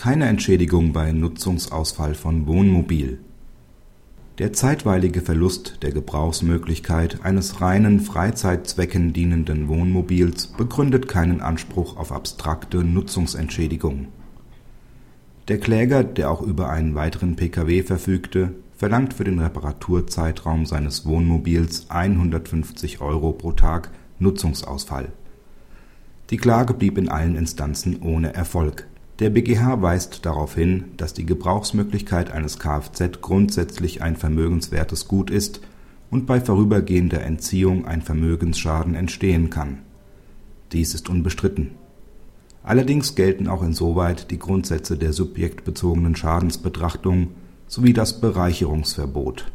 Keine Entschädigung bei Nutzungsausfall von Wohnmobil. Der zeitweilige Verlust der Gebrauchsmöglichkeit eines reinen Freizeitzwecken dienenden Wohnmobils begründet keinen Anspruch auf abstrakte Nutzungsentschädigung. Der Kläger, der auch über einen weiteren Pkw verfügte, verlangt für den Reparaturzeitraum seines Wohnmobils 150 Euro pro Tag Nutzungsausfall. Die Klage blieb in allen Instanzen ohne Erfolg der BgH weist darauf hin, dass die Gebrauchsmöglichkeit eines Kfz grundsätzlich ein vermögenswertes Gut ist und bei vorübergehender Entziehung ein Vermögensschaden entstehen kann. Dies ist unbestritten. Allerdings gelten auch insoweit die Grundsätze der subjektbezogenen Schadensbetrachtung sowie das Bereicherungsverbot.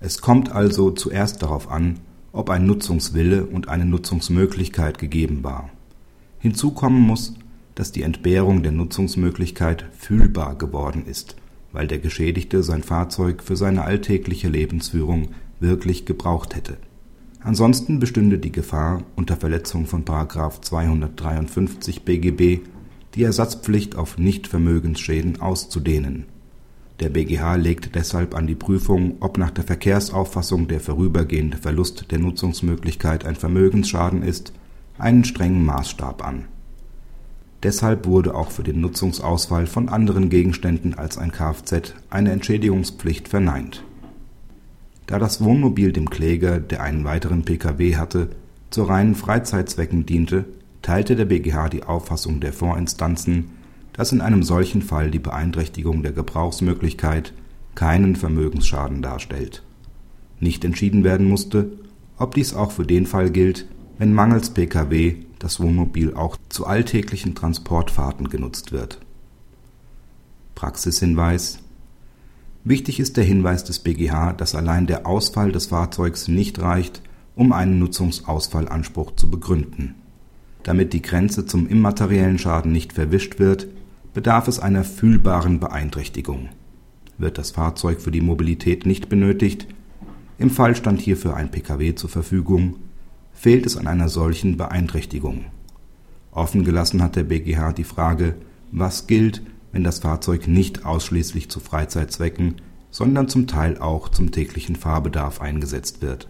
Es kommt also zuerst darauf an, ob ein Nutzungswille und eine Nutzungsmöglichkeit gegeben war. Hinzu kommen muss dass die Entbehrung der Nutzungsmöglichkeit fühlbar geworden ist, weil der Geschädigte sein Fahrzeug für seine alltägliche Lebensführung wirklich gebraucht hätte. Ansonsten bestünde die Gefahr, unter Verletzung von § 253 BGB die Ersatzpflicht auf Nichtvermögensschäden auszudehnen. Der BGH legt deshalb an die Prüfung, ob nach der Verkehrsauffassung der vorübergehende Verlust der Nutzungsmöglichkeit ein Vermögensschaden ist, einen strengen Maßstab an Deshalb wurde auch für den Nutzungsausfall von anderen Gegenständen als ein Kfz eine Entschädigungspflicht verneint. Da das Wohnmobil dem Kläger, der einen weiteren Pkw hatte, zu reinen Freizeitzwecken diente, teilte der BgH die Auffassung der Vorinstanzen, dass in einem solchen Fall die Beeinträchtigung der Gebrauchsmöglichkeit keinen Vermögensschaden darstellt. Nicht entschieden werden musste, ob dies auch für den Fall gilt, wenn mangels Pkw das Wohnmobil auch zu alltäglichen Transportfahrten genutzt wird. Praxishinweis Wichtig ist der Hinweis des BgH, dass allein der Ausfall des Fahrzeugs nicht reicht, um einen Nutzungsausfallanspruch zu begründen. Damit die Grenze zum immateriellen Schaden nicht verwischt wird, bedarf es einer fühlbaren Beeinträchtigung. Wird das Fahrzeug für die Mobilität nicht benötigt, im Fall stand hierfür ein Pkw zur Verfügung, fehlt es an einer solchen Beeinträchtigung. Offen gelassen hat der BgH die Frage, was gilt, wenn das Fahrzeug nicht ausschließlich zu Freizeitzwecken, sondern zum Teil auch zum täglichen Fahrbedarf eingesetzt wird